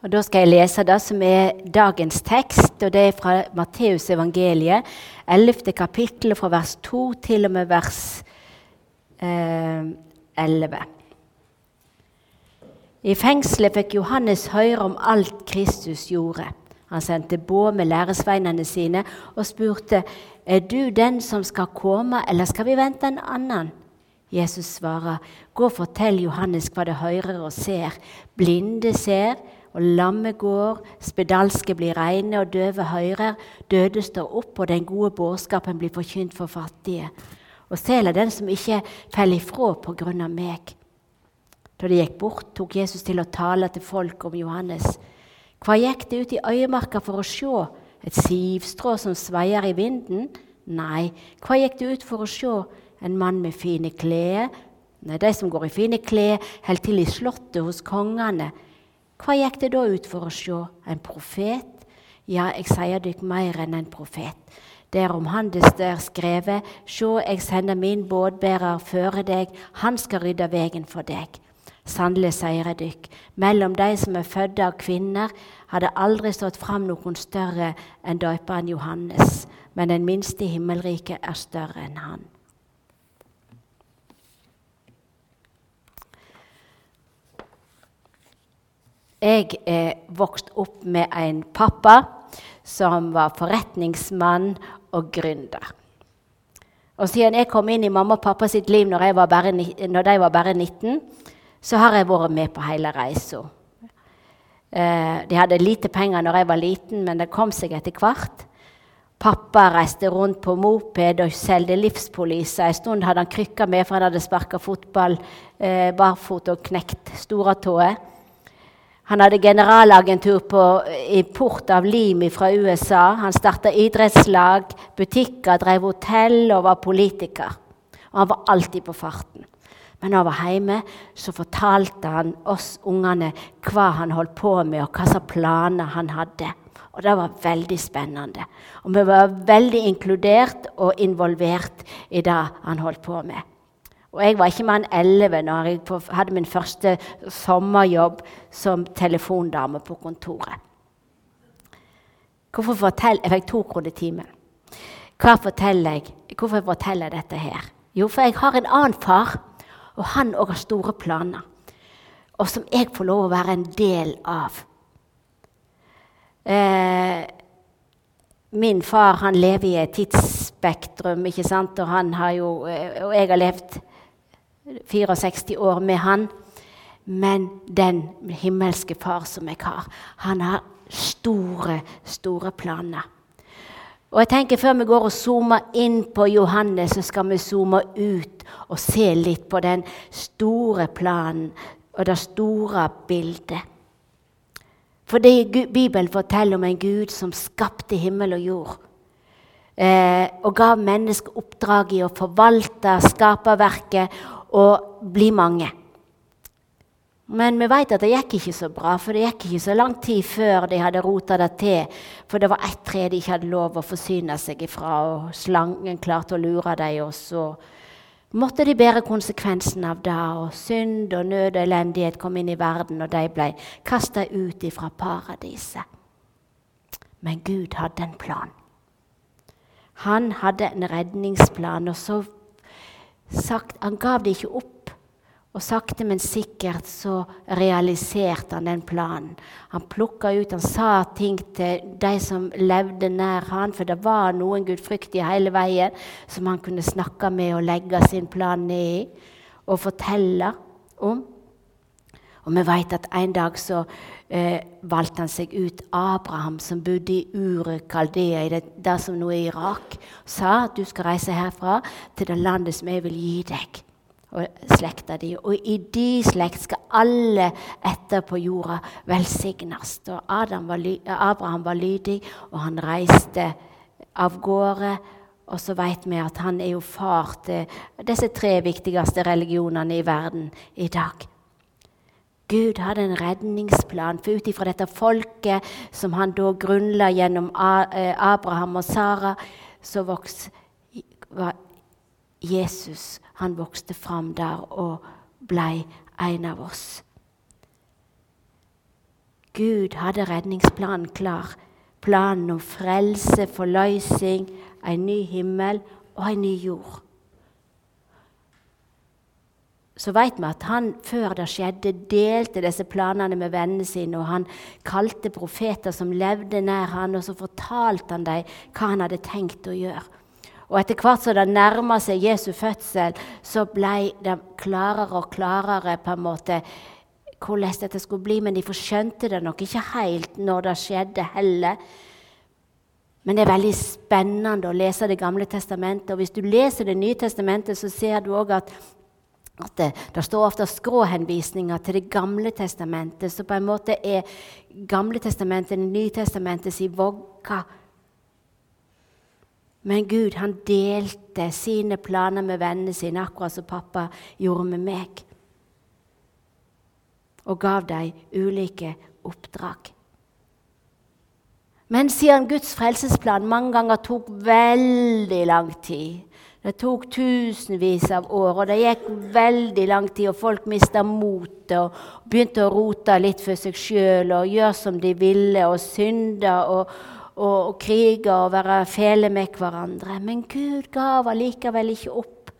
Og Da skal jeg lese det som er dagens tekst, og det er fra Matteus evangeliet, 11. kapittel, fra vers 2 til og med vers eh, 11. I fengselet fikk Johannes høre om alt Kristus gjorde. Han sendte båd med læresveinene sine og spurte er du den som skal komme, eller skal vi vente en annen? Jesus svarer, gå og fortell Johannes hva det hører og ser. Blinde ser, og lamme går, spedalske blir reine, og døve hører, døde står opp, og den gode bårskapen blir forkynt for fattige. Og sel er den som ikke faller ifra på grunn av meg. Da de gikk bort, tok Jesus til å tale til folk om Johannes. Hva gikk det ut i øyemarka for å se? Et sivstrå som sveier i vinden? Nei, hva gikk det ut for å se? En mann med fine klær? Nei, de som går i fine klær, holder til i slottet hos kongene. Hva gikk det da ut for å se? En profet? Ja, jeg sier dykk mer enn en profet. Derom han det står skrevet, sjå, jeg sender min båtbærer føre deg, han skal rydde veien for deg. Sannelig sier jeg dykk, mellom de som er fødde av kvinner, har det aldri stått fram noen større enn døperen Johannes, men den minste i himmelriket er større enn han. Jeg er vokst opp med en pappa som var forretningsmann og gründer. Og siden jeg kom inn i mamma og pappa sitt liv når, bare, når de var bare 19, så har jeg vært med på hele reisa. Eh, de hadde lite penger når jeg var liten, men det kom seg etter hvert. Pappa reiste rundt på moped og solgte livspoliser. En stund hadde han krykka med, for han hadde sparka fotball eh, barfot og knekt storetåa. Han hadde generalagentur på import av lim fra USA. Han starta idrettslag, butikker, drev hotell og var politiker. Og han var alltid på farten. Men når han var hjemme, så fortalte han oss ungene hva han holdt på med, og hva slags planer han hadde. Og det var veldig spennende. Og vi var veldig inkludert og involvert i det han holdt på med. Og jeg var ikke mer enn elleve når jeg hadde min første sommerjobb som telefondame på kontoret. Hvorfor forteller Jeg fikk to kroner timen. Hva forteller jeg? Hvorfor forteller jeg dette her? Jo, for jeg har en annen far, og han òg har store planer. Og som jeg får lov å være en del av. Eh, min far han lever i et tidsspektrum, ikke sant? og, han har jo, eh, og jeg har levd 64 år med han. Men den himmelske far som jeg har, han har store, store planer. Og jeg tenker Før vi går og zoomer inn på Johannes, så skal vi zoome ut og se litt på den store planen og det store bildet. Fordi Bibelen forteller om en Gud som skapte himmel og jord. Eh, og ga mennesket oppdraget i å forvalte skaperverket og bli mange. Men vi vet at det gikk ikke så bra, for det gikk ikke så lang tid før de hadde rota det til. For det var ett tre de ikke hadde lov å forsyne seg ifra, og slangen klarte å lure dem. Og så måtte de bære konsekvensen av det, og synd og nød og elendighet kom inn i verden, og de ble kasta ut ifra paradiset. Men Gud hadde en plan. Han hadde en redningsplan, og så sagt, Han gav det ikke opp. Og sakte, men sikkert så realiserte han den planen. Han plukka ut, han sa ting til de som levde nær han, for det var noen gudfryktige hele veien som han kunne snakke med og legge sin plan ned i og fortelle om. Og vi vet at en dag så eh, valgte han seg ut Abraham, som bodde i Ure Kaldea, i det, det som nå er Irak, sa at du skal reise herfra til det landet som jeg vil gi deg og slekta di. Og i de slekt skal alle etter på jorda velsignes. Og var Abraham var lydig, og han reiste av gårde. Og så vet vi at han er jo far til disse tre viktigste religionene i verden i dag. Gud hadde en redningsplan, for ut ifra dette folket som han da grunnla gjennom eh, Abraham og Sara, så vokste Jesus han vokste fram der og blei en av oss. Gud hadde redningsplanen klar. Planen om frelse, forløsning, en ny himmel og en ny jord. Så vet vi at han før det skjedde, delte disse planene med vennene sine. og Han kalte profeter som levde nær han, og så fortalte han dem hva han hadde tenkt å gjøre. Og etter hvert som det nærma seg Jesu fødsel, så ble det klarere og klarere på en måte hvordan dette skulle bli. Men de forskjønte det nok ikke helt når det skjedde heller. Men det er veldig spennende å lese Det gamle testamentet. Og hvis du leser Det nye testamentet, så ser du òg at, at det, det, står ofte skråhenvisninger til Det gamle testamentet. Så på en måte er Gamle testamentet Det nye testamentet sin vogge. Men Gud han delte sine planer med vennene sine, akkurat som pappa gjorde med meg. Og gav dem ulike oppdrag. Men siden Guds frelsesplan mange ganger tok veldig lang tid Det tok tusenvis av år, og det gikk veldig lang tid, og folk mista motet og begynte å rote litt for seg sjøl og gjøre som de ville, og synde og, og, og krige og være fæle med hverandre. Men Gud gav allikevel ikke opp.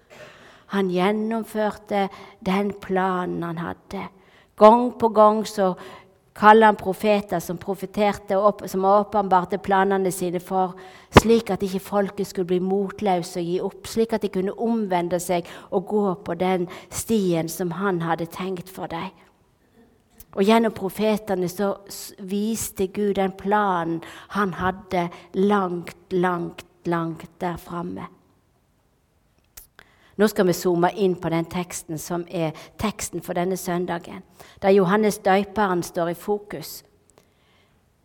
Han gjennomførte den planen han hadde. Gang på gang så kaller han profeter som profeterte og som åpenbarte planene sine for, slik at ikke folket skulle bli motløse og gi opp, slik at de kunne omvende seg og gå på den stien som han hadde tenkt for dem. Og Gjennom profetene så viste Gud den planen han hadde langt, langt, langt der framme. Nå skal vi zoome inn på den teksten som er teksten for denne søndagen, der Johannes døyperen står i fokus.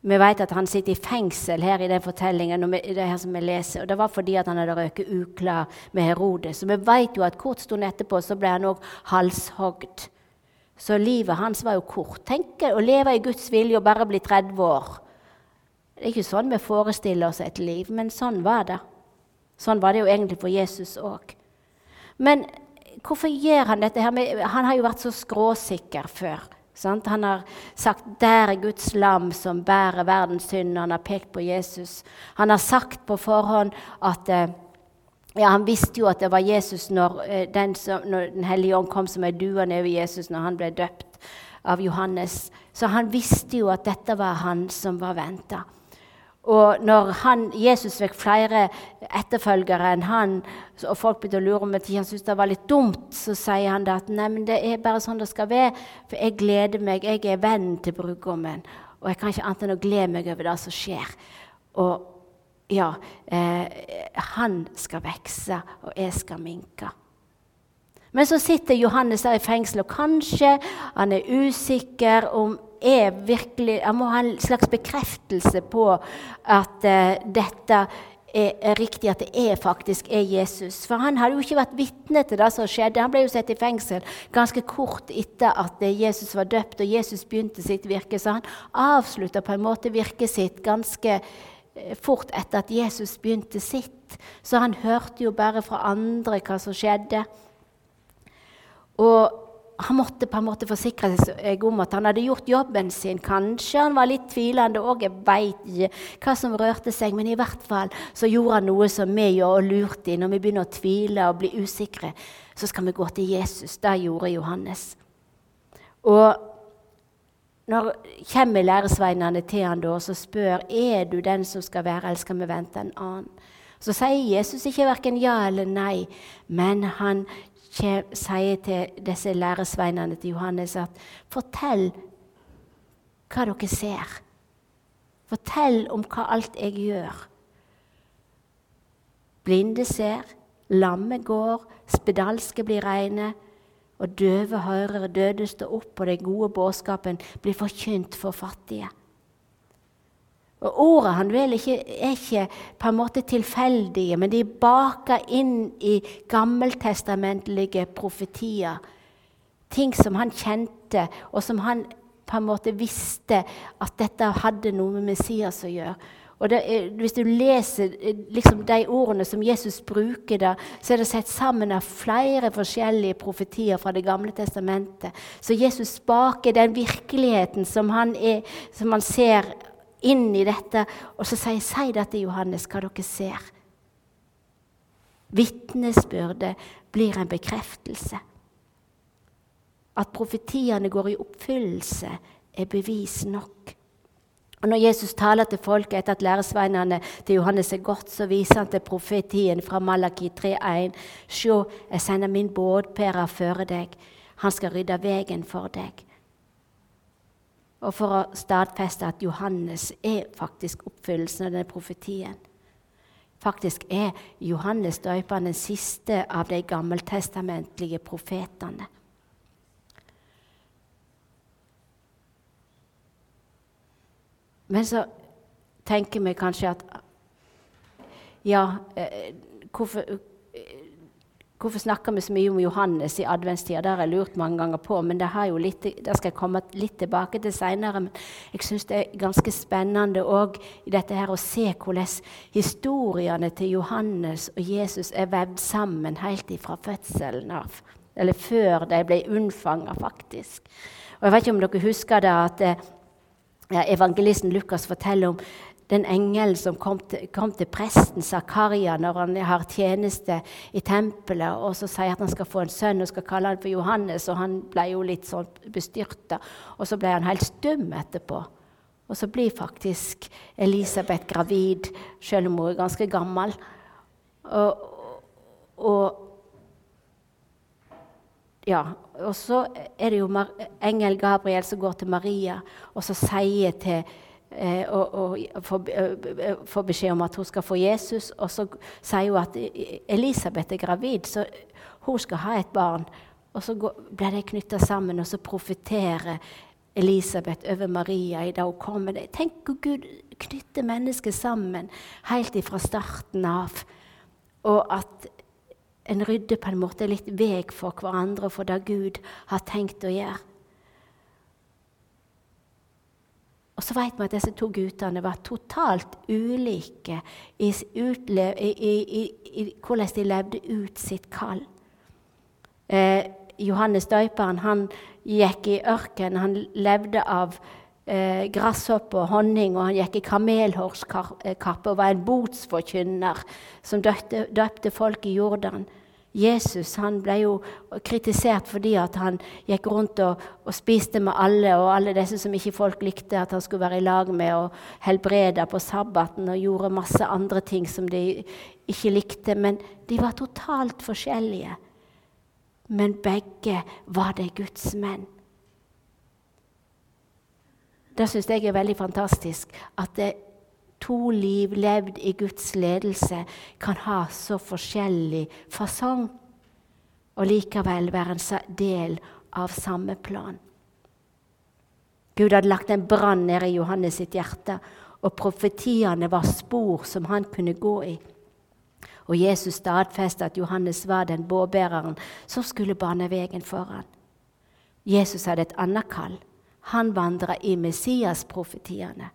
Vi vet at han sitter i fengsel her i den fortellingen det her som vi leser, og det var fordi at han hadde røket uklar med Herodes. Så vi vet jo at kort stund etterpå så ble han òg halshogd. Så livet hans var jo kort. Tenk å leve i Guds vilje og bare bli 30 år. Det er ikke sånn vi forestiller oss et liv, men sånn var det. Sånn var det jo egentlig for Jesus òg. Men hvorfor gjør han dette? her? Han har jo vært så skråsikker før. Sant? Han har sagt 'Der er Guds lam som bærer verdens synd'. og Han har pekt på Jesus. Han har sagt på forhånd at eh, ja, Han visste jo at det var Jesus når eh, Den, som, når den hellige ånd kom som ei due over Jesus når han ble døpt av Johannes. Så han visste jo at dette var han som var venta. Og når han, Jesus fikk flere etterfølgere enn han, og folk begynte å lure om at han syntes det var litt dumt, så sier han at Nei, men det er bare sånn det skal være, for jeg gleder meg. Jeg er vennen til brudgommen, og jeg kan ikke annet enn å glede meg over det som skjer. Og ja, eh, han skal vokse, og jeg skal minke. Men så sitter Johannes der i fengsel, og kanskje han er usikker om er virkelig Han må ha en slags bekreftelse på at uh, dette er, er, riktig, at det er faktisk er Jesus. For han hadde jo ikke vært vitne til det som skjedde. Han ble jo satt i fengsel ganske kort etter at Jesus var døpt og Jesus begynte sitt virke. Så han avslutta på en måte virket sitt ganske eh, fort etter at Jesus begynte sitt. Så han hørte jo bare fra andre hva som skjedde. Og han måtte på en måte forsikre seg om at han hadde gjort jobben sin. Kanskje han var litt tvilende òg, jeg veit hva som rørte seg. Men i hvert fall så gjorde han noe som vi gjør og lurte i. Når vi begynner å tvile og bli usikre, så skal vi gå til Jesus. Det gjorde Johannes. Og når kommer læresveinene til han da, så spør er du den som skal være, eller skal vi vente en annen. Så sier Jesus ikke verken ja eller nei, men han sier til disse læresveinene til Johannes at fortell hva dere ser. Fortell om hva alt jeg gjør. Blinde ser, lamme går, spedalske blir reine, og døve hører, døde står opp, og den gode budskapen blir forkynt for fattige. Og ordet han vil ikke, er ikke på en måte tilfeldige, men de er baka inn i gammeltestamentlige profetier. Ting som han kjente, og som han på en måte visste at dette hadde noe med Messias å gjøre. Og er, Hvis du leser eh, liksom, de ordene som Jesus bruker, da, så er det sett sammen av flere forskjellige profetier fra Det gamle testamentet. Så Jesus baker den virkeligheten som han, er, som han ser inn i dette, og så sier si det til Johannes, hva dere ser. Vitnesbyrdet blir en bekreftelse. At profetiene går i oppfyllelse, er bevis nok. Og Når Jesus taler til folket etter at læresveinene til Johannes er gått, så viser han til profetien fra Malaki 3,1.: Sjå, jeg sender min båtpærer føre deg. Han skal rydde veien for deg. Og for å stadfeste at Johannes er faktisk oppfyllelsen av denne profetien. Faktisk er Johannes døperen den siste av de gammeltestamentlige profetene. Men så tenker vi kanskje at Ja, eh, hvorfor, hvorfor snakker vi så mye om Johannes i adventstida? Det har jeg lurt mange ganger på, men det, litt, det skal jeg komme litt tilbake til seinere. Jeg syns det er ganske spennende òg i dette her å se hvordan historiene til Johannes og Jesus er vevd sammen helt ifra fødselen av. Eller før de ble unnfanga, faktisk. Og jeg vet ikke om dere husker det at eh, evangelisten Lukas forteller om den engelen som kom til, kom til presten Zakaria når han har tjeneste i tempelet, og så sier at han skal få en sønn og skal kalle han for Johannes. og Han ble jo litt sånn bestyrta, og så ble han helt stum etterpå. Og så blir faktisk Elisabeth gravid, selv om hun er ganske gammel. Og, og ja, og så er det jo engel Gabriel som går til Maria og så sier til og, og får, eh, får, beskjed om at hun skal få Jesus. Og så sier hun at Elisabeth er gravid, så hun skal ha et barn. Og så blir de knytta sammen, og så profeterer Elisabeth over Maria i det hun kommer. Tenk hvor Gud knytter mennesker sammen helt fra starten av. Og at en rydder på en måte litt vei for hverandre for det Gud har tenkt å gjøre. Og så vet vi at disse to guttene var totalt ulike i, utlev, i, i, hvordan de levde ut sitt kall. Eh, Johannes døperen han gikk i ørkenen. Han levde av eh, gresshoppe og honning, og han gikk i kamelhårskappe og var en botsforkynner som døpte, døpte folk i Jordan. Jesus han ble jo kritisert fordi han gikk rundt og, og, spiste med alle, og alle disse som ikke folk likte at han skulle være i lag med, og helbreda på sabbaten og gjorde masse andre ting som de ikke likte. Men de var totalt forskjellige. Men begge var det Guds menn. Det syns jeg er veldig fantastisk. At det, to liv levd i Guds ledelse kan ha så forskjellig fasong og likevel være en del av samme plan. Gud hadde lagt en brann nede i Johannes sitt hjerte, og profetiene var spor som han kunne gå i. Og Jesus stadfestet at Johannes var den båbæreren som skulle bane veien foran. Jesus hadde et annet kall. Han vandra i Messias-profetiene.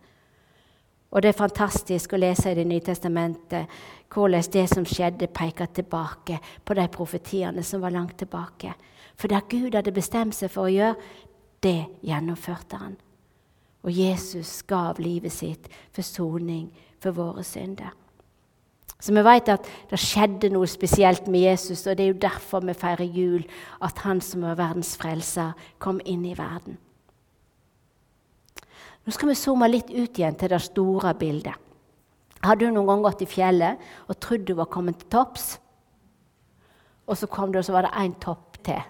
Og det er fantastisk å lese i Det nye testamentet hvordan det som skjedde, peker tilbake på de profetiene som var langt tilbake. For det Gud hadde bestemt seg for å gjøre, det gjennomførte han. Og Jesus gav livet sitt for soning for våre synder. Så vi vet at det skjedde noe spesielt med Jesus, og det er jo derfor vi feirer jul, at han som var verdens frelser, kom inn i verden. Nå skal vi zoome litt ut igjen til det store bildet. Har du noen gang gått i fjellet og trodd du var kommet til topps? Og så kom du, og så var det én topp til.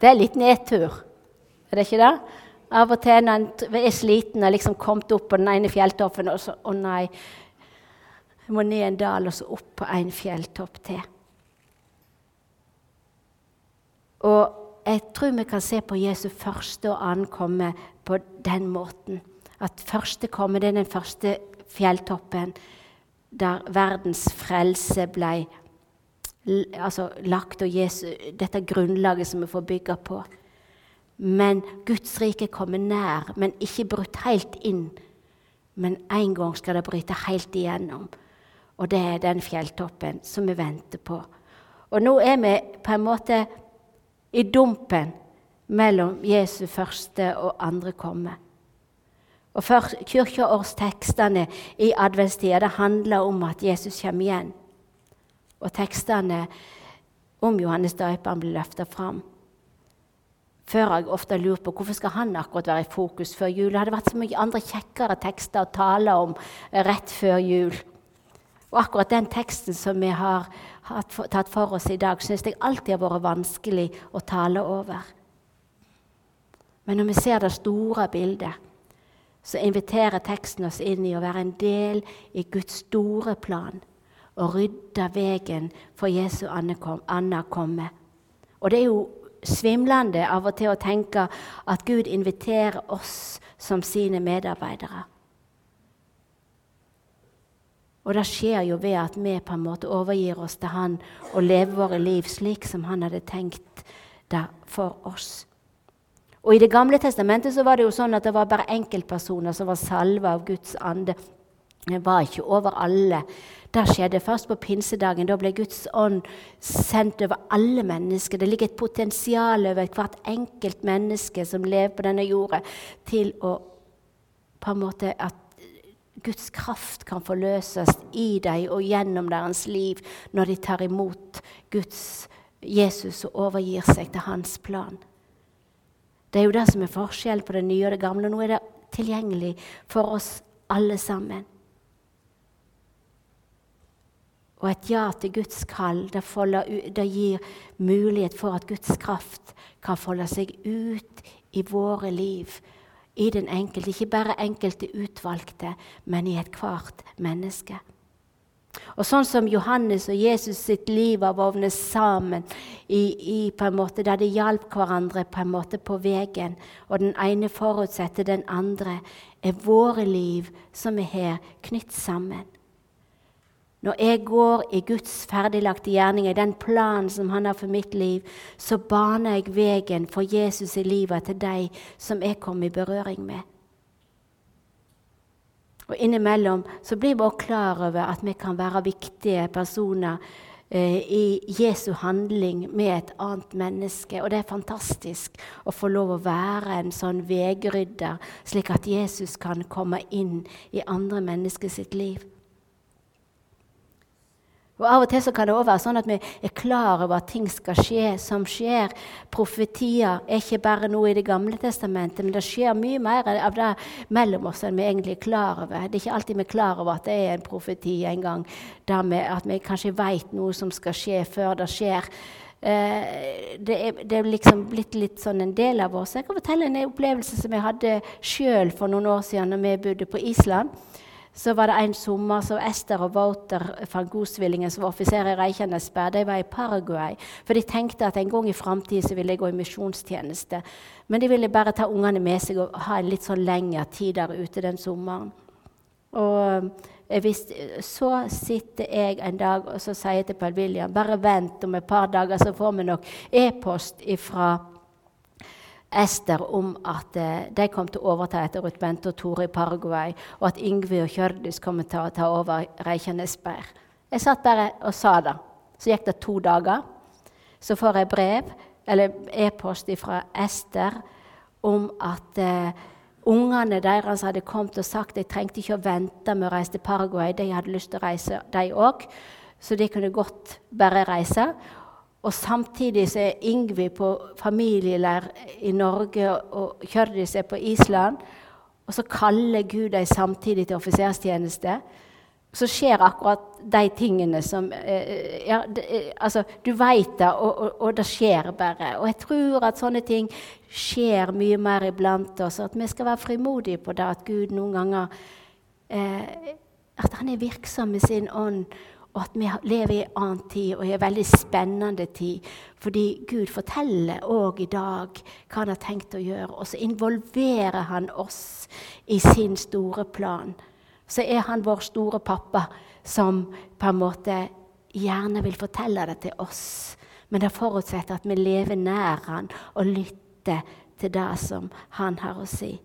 Det er litt nedtur, er det ikke det? Av og til når en er sliten og liksom kommet opp på den ene fjelltoppen, og så Å nei, jeg må ned en dal og så opp på en fjelltopp til. Og jeg tror vi kan se på Jesu første og annen komme på den måten. At første komme, det er den første fjelltoppen der verdens frelse ble altså, lagt, og Jesu, dette grunnlaget som vi får bygge på. Men Guds rike kommer nær, men ikke brutt helt inn. men en gang skal det bryte helt igjennom. Og det er den fjelltoppen som vi venter på. Og nå er vi på en måte i dumpen mellom Jesu første og andre komme. Og Kirkeårstekstene i adventstida handler om at Jesus kommer igjen. Og tekstene om Johannes døperen blir løfta fram. Før har jeg ofte lurt på hvorfor skal han akkurat være i fokus før jul. Det hadde vært så mye andre kjekkere tekster å tale om rett før jul. Og akkurat den teksten som vi har tatt for oss i dag, syns jeg alltid har vært vanskelig å tale over. Men når vi ser det store bildet, så inviterer teksten oss inn i å være en del i Guds store plan og rydde veien for Jesu Anna komme. Og det er jo svimlende av og til å tenke at Gud inviterer oss som sine medarbeidere. Og det skjer jo ved at vi på en måte overgir oss til Han og lever våre liv slik som Han hadde tenkt det for oss. Og I Det gamle testamentet så var det jo sånn at det var bare enkeltpersoner som var salva av Guds ande. Det var ikke over alle. Det skjedde først på pinsedagen. Da ble Guds ånd sendt over alle mennesker. Det ligger et potensial over hvert enkelt menneske som lever på denne jorda, til å på en måte at Guds kraft kan forløses i dem og gjennom deres liv når de tar imot Guds Jesus og overgir seg til hans plan. Det er jo det som er forskjellen på det nye og det gamle. Nå er det tilgjengelig for oss alle sammen. Og et ja til Guds kall det, folder, det, gir mulighet for at Guds kraft kan folde seg ut i våre liv. I den enkelte, ikke bare enkelte utvalgte, men i ethvert menneske. Og sånn som Johannes og Jesus sitt liv var vovnet sammen i, i, på en måte der de hjalp hverandre på en måte på veien, og den ene forutsetter den andre, er våre liv som er her, knytt sammen. Når jeg går i Guds ferdiglagte gjerninger, den planen som Han har for mitt liv, så baner jeg veien for Jesus i livet til deg som jeg kom i berøring med. Og Innimellom så blir vi også klar over at vi kan være viktige personer eh, i Jesu handling med et annet menneske. Og det er fantastisk å få lov å være en sånn veirydder, slik at Jesus kan komme inn i andre mennesker sitt liv. Og Av og til så kan det også være sånn at vi er klar over at ting skal skje som skjer. Profetier er ikke bare noe i Det gamle testamentet, men det skjer mye mer av det mellom oss enn vi egentlig er klar over. Det er ikke alltid vi er klar over at det er en profeti en gang, at vi kanskje vet noe som skal skje før det skjer. Eh, det, er, det, er, liksom blitt litt sånn en del av oss. Jeg kan fortelle en opplevelse som jeg hadde sjøl for noen år siden når vi bodde på Island så var det en sommer så Ester og Wouter van Goosvillingen, som var offiserer i Reykjanesberg, de var i Paraguay. For de tenkte at en gang i framtida ville de gå i misjonstjeneste. Men de ville bare ta ungene med seg og ha en litt sånn lengre tid der ute den sommeren. Og hvis, så sitter jeg en dag og så sier jeg til Paul William bare vent om et par dager, så får vi nok e-post ifra Ester om at eh, de kom til å overta etter Ruth Bente og Tore i Paraguay, og at Yngve og Kjørdis kom til å ta over Reykjanesberg. Jeg satt bare og sa det. Så gikk det to dager. Så får jeg brev, eller e-post fra Ester om at eh, ungene deres hadde kommet og sagt de trengte ikke å vente med å reise til Paraguay. De hadde lyst til å reise, de òg. Så de kunne godt bare reise. Og samtidig så er Ingvi på familieleir i Norge, og Hjørdis er på Island. Og så kaller Gud dem samtidig til offiserstjeneste. Så skjer akkurat de tingene som eh, ja, eh, altså, Du veit det, og, og, og, det skjer bare. Og jeg tror at sånne ting skjer mye mer iblant oss. At vi skal være frimodige på det, at Gud noen ganger eh, At han er virksom med sin ånd og at vi lever i en annen tid og i en veldig spennende tid. Fordi Gud forteller òg i dag hva han har tenkt å gjøre. Og så involverer han oss i sin store plan. Så er han vår store pappa som på en måte gjerne vil fortelle det til oss. Men det forutsetter at vi lever nær han og lytter til det som han har å si.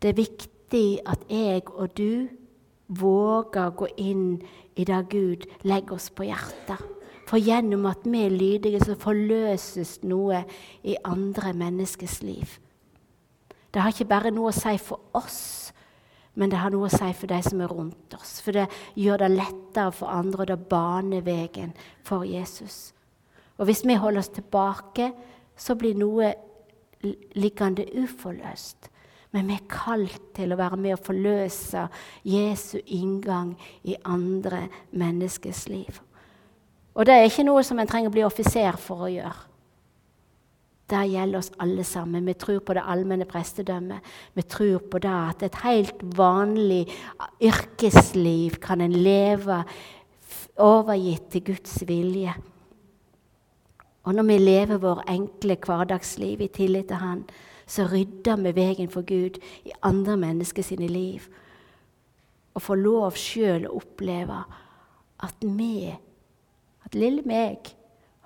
Det er viktig at jeg og du våger å gå inn i det Gud legger oss på hjertet. For gjennom at vi er lydige, så forløses noe i andre menneskers liv. Det har ikke bare noe å si for oss, men det har noe å si for de som er rundt oss. For det gjør det lettere for andre, og det baner veien for Jesus. Og hvis vi holder oss tilbake, så blir noe liggende uforløst. Men vi er kalt til å være med og forløse Jesu inngang i andre menneskers liv. Og det er ikke noe som en trenger å bli offiser for å gjøre. Det gjelder oss alle sammen. Vi tror på det allmenne prestedømmet. Vi tror på det at et helt vanlig yrkesliv kan en leve overgitt til Guds vilje. Og når vi lever vår enkle hverdagsliv i tillit til Han, så rydder vi veien for Gud i andre mennesker sine liv. Og får lov sjøl å oppleve at vi, at lille meg,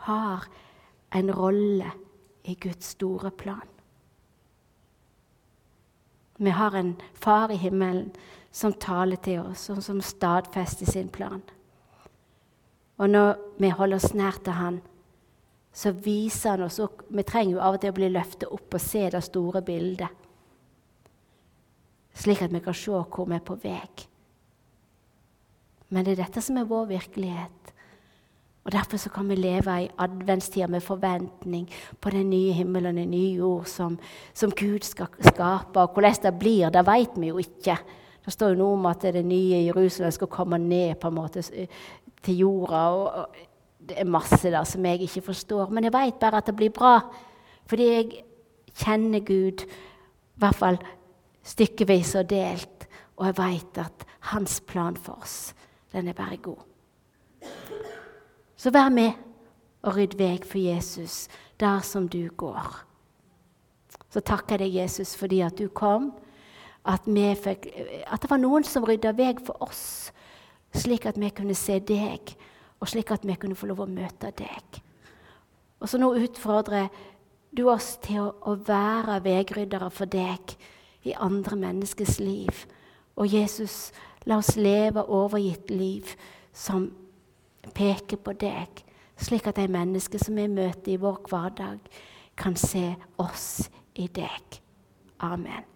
har en rolle i Guds store plan. Vi har en far i himmelen som taler til oss, og som stadfester sin plan. Og når vi holder oss nær til Han, så viser Han oss og Vi trenger jo av og til å bli løftet opp og se det store bildet, slik at vi kan se hvor vi er på vei. Men det er dette som er vår virkelighet. Og Derfor så kan vi leve i adventstida med forventning på den nye himmelen den nye jord som, som, Gud skal skape. Og hvordan det blir, det vet vi jo ikke. Det står jo noe om at det nye Jerusalem skal komme ned på en måte til jorda. og Det er masse der som jeg ikke forstår. Men jeg vet bare at det blir bra. Fordi jeg kjenner Gud, i hvert fall stykkevis og delt. Og jeg vet at hans plan for oss, den er bare god. Så vær med og rydd vei for Jesus der som du går. Så takker jeg deg, Jesus, fordi at du kom. At, fikk, at det var noen som rydda vei for oss, slik at vi kunne se deg, og slik at vi kunne få lov å møte deg. Og så nå utfordrer du oss til å, å være veiryddere for deg i andre menneskers liv. Og Jesus, la oss leve overgitt liv som peker på deg, slik at de mennesker som vi møter i vår hverdag, kan se oss i deg. Amen.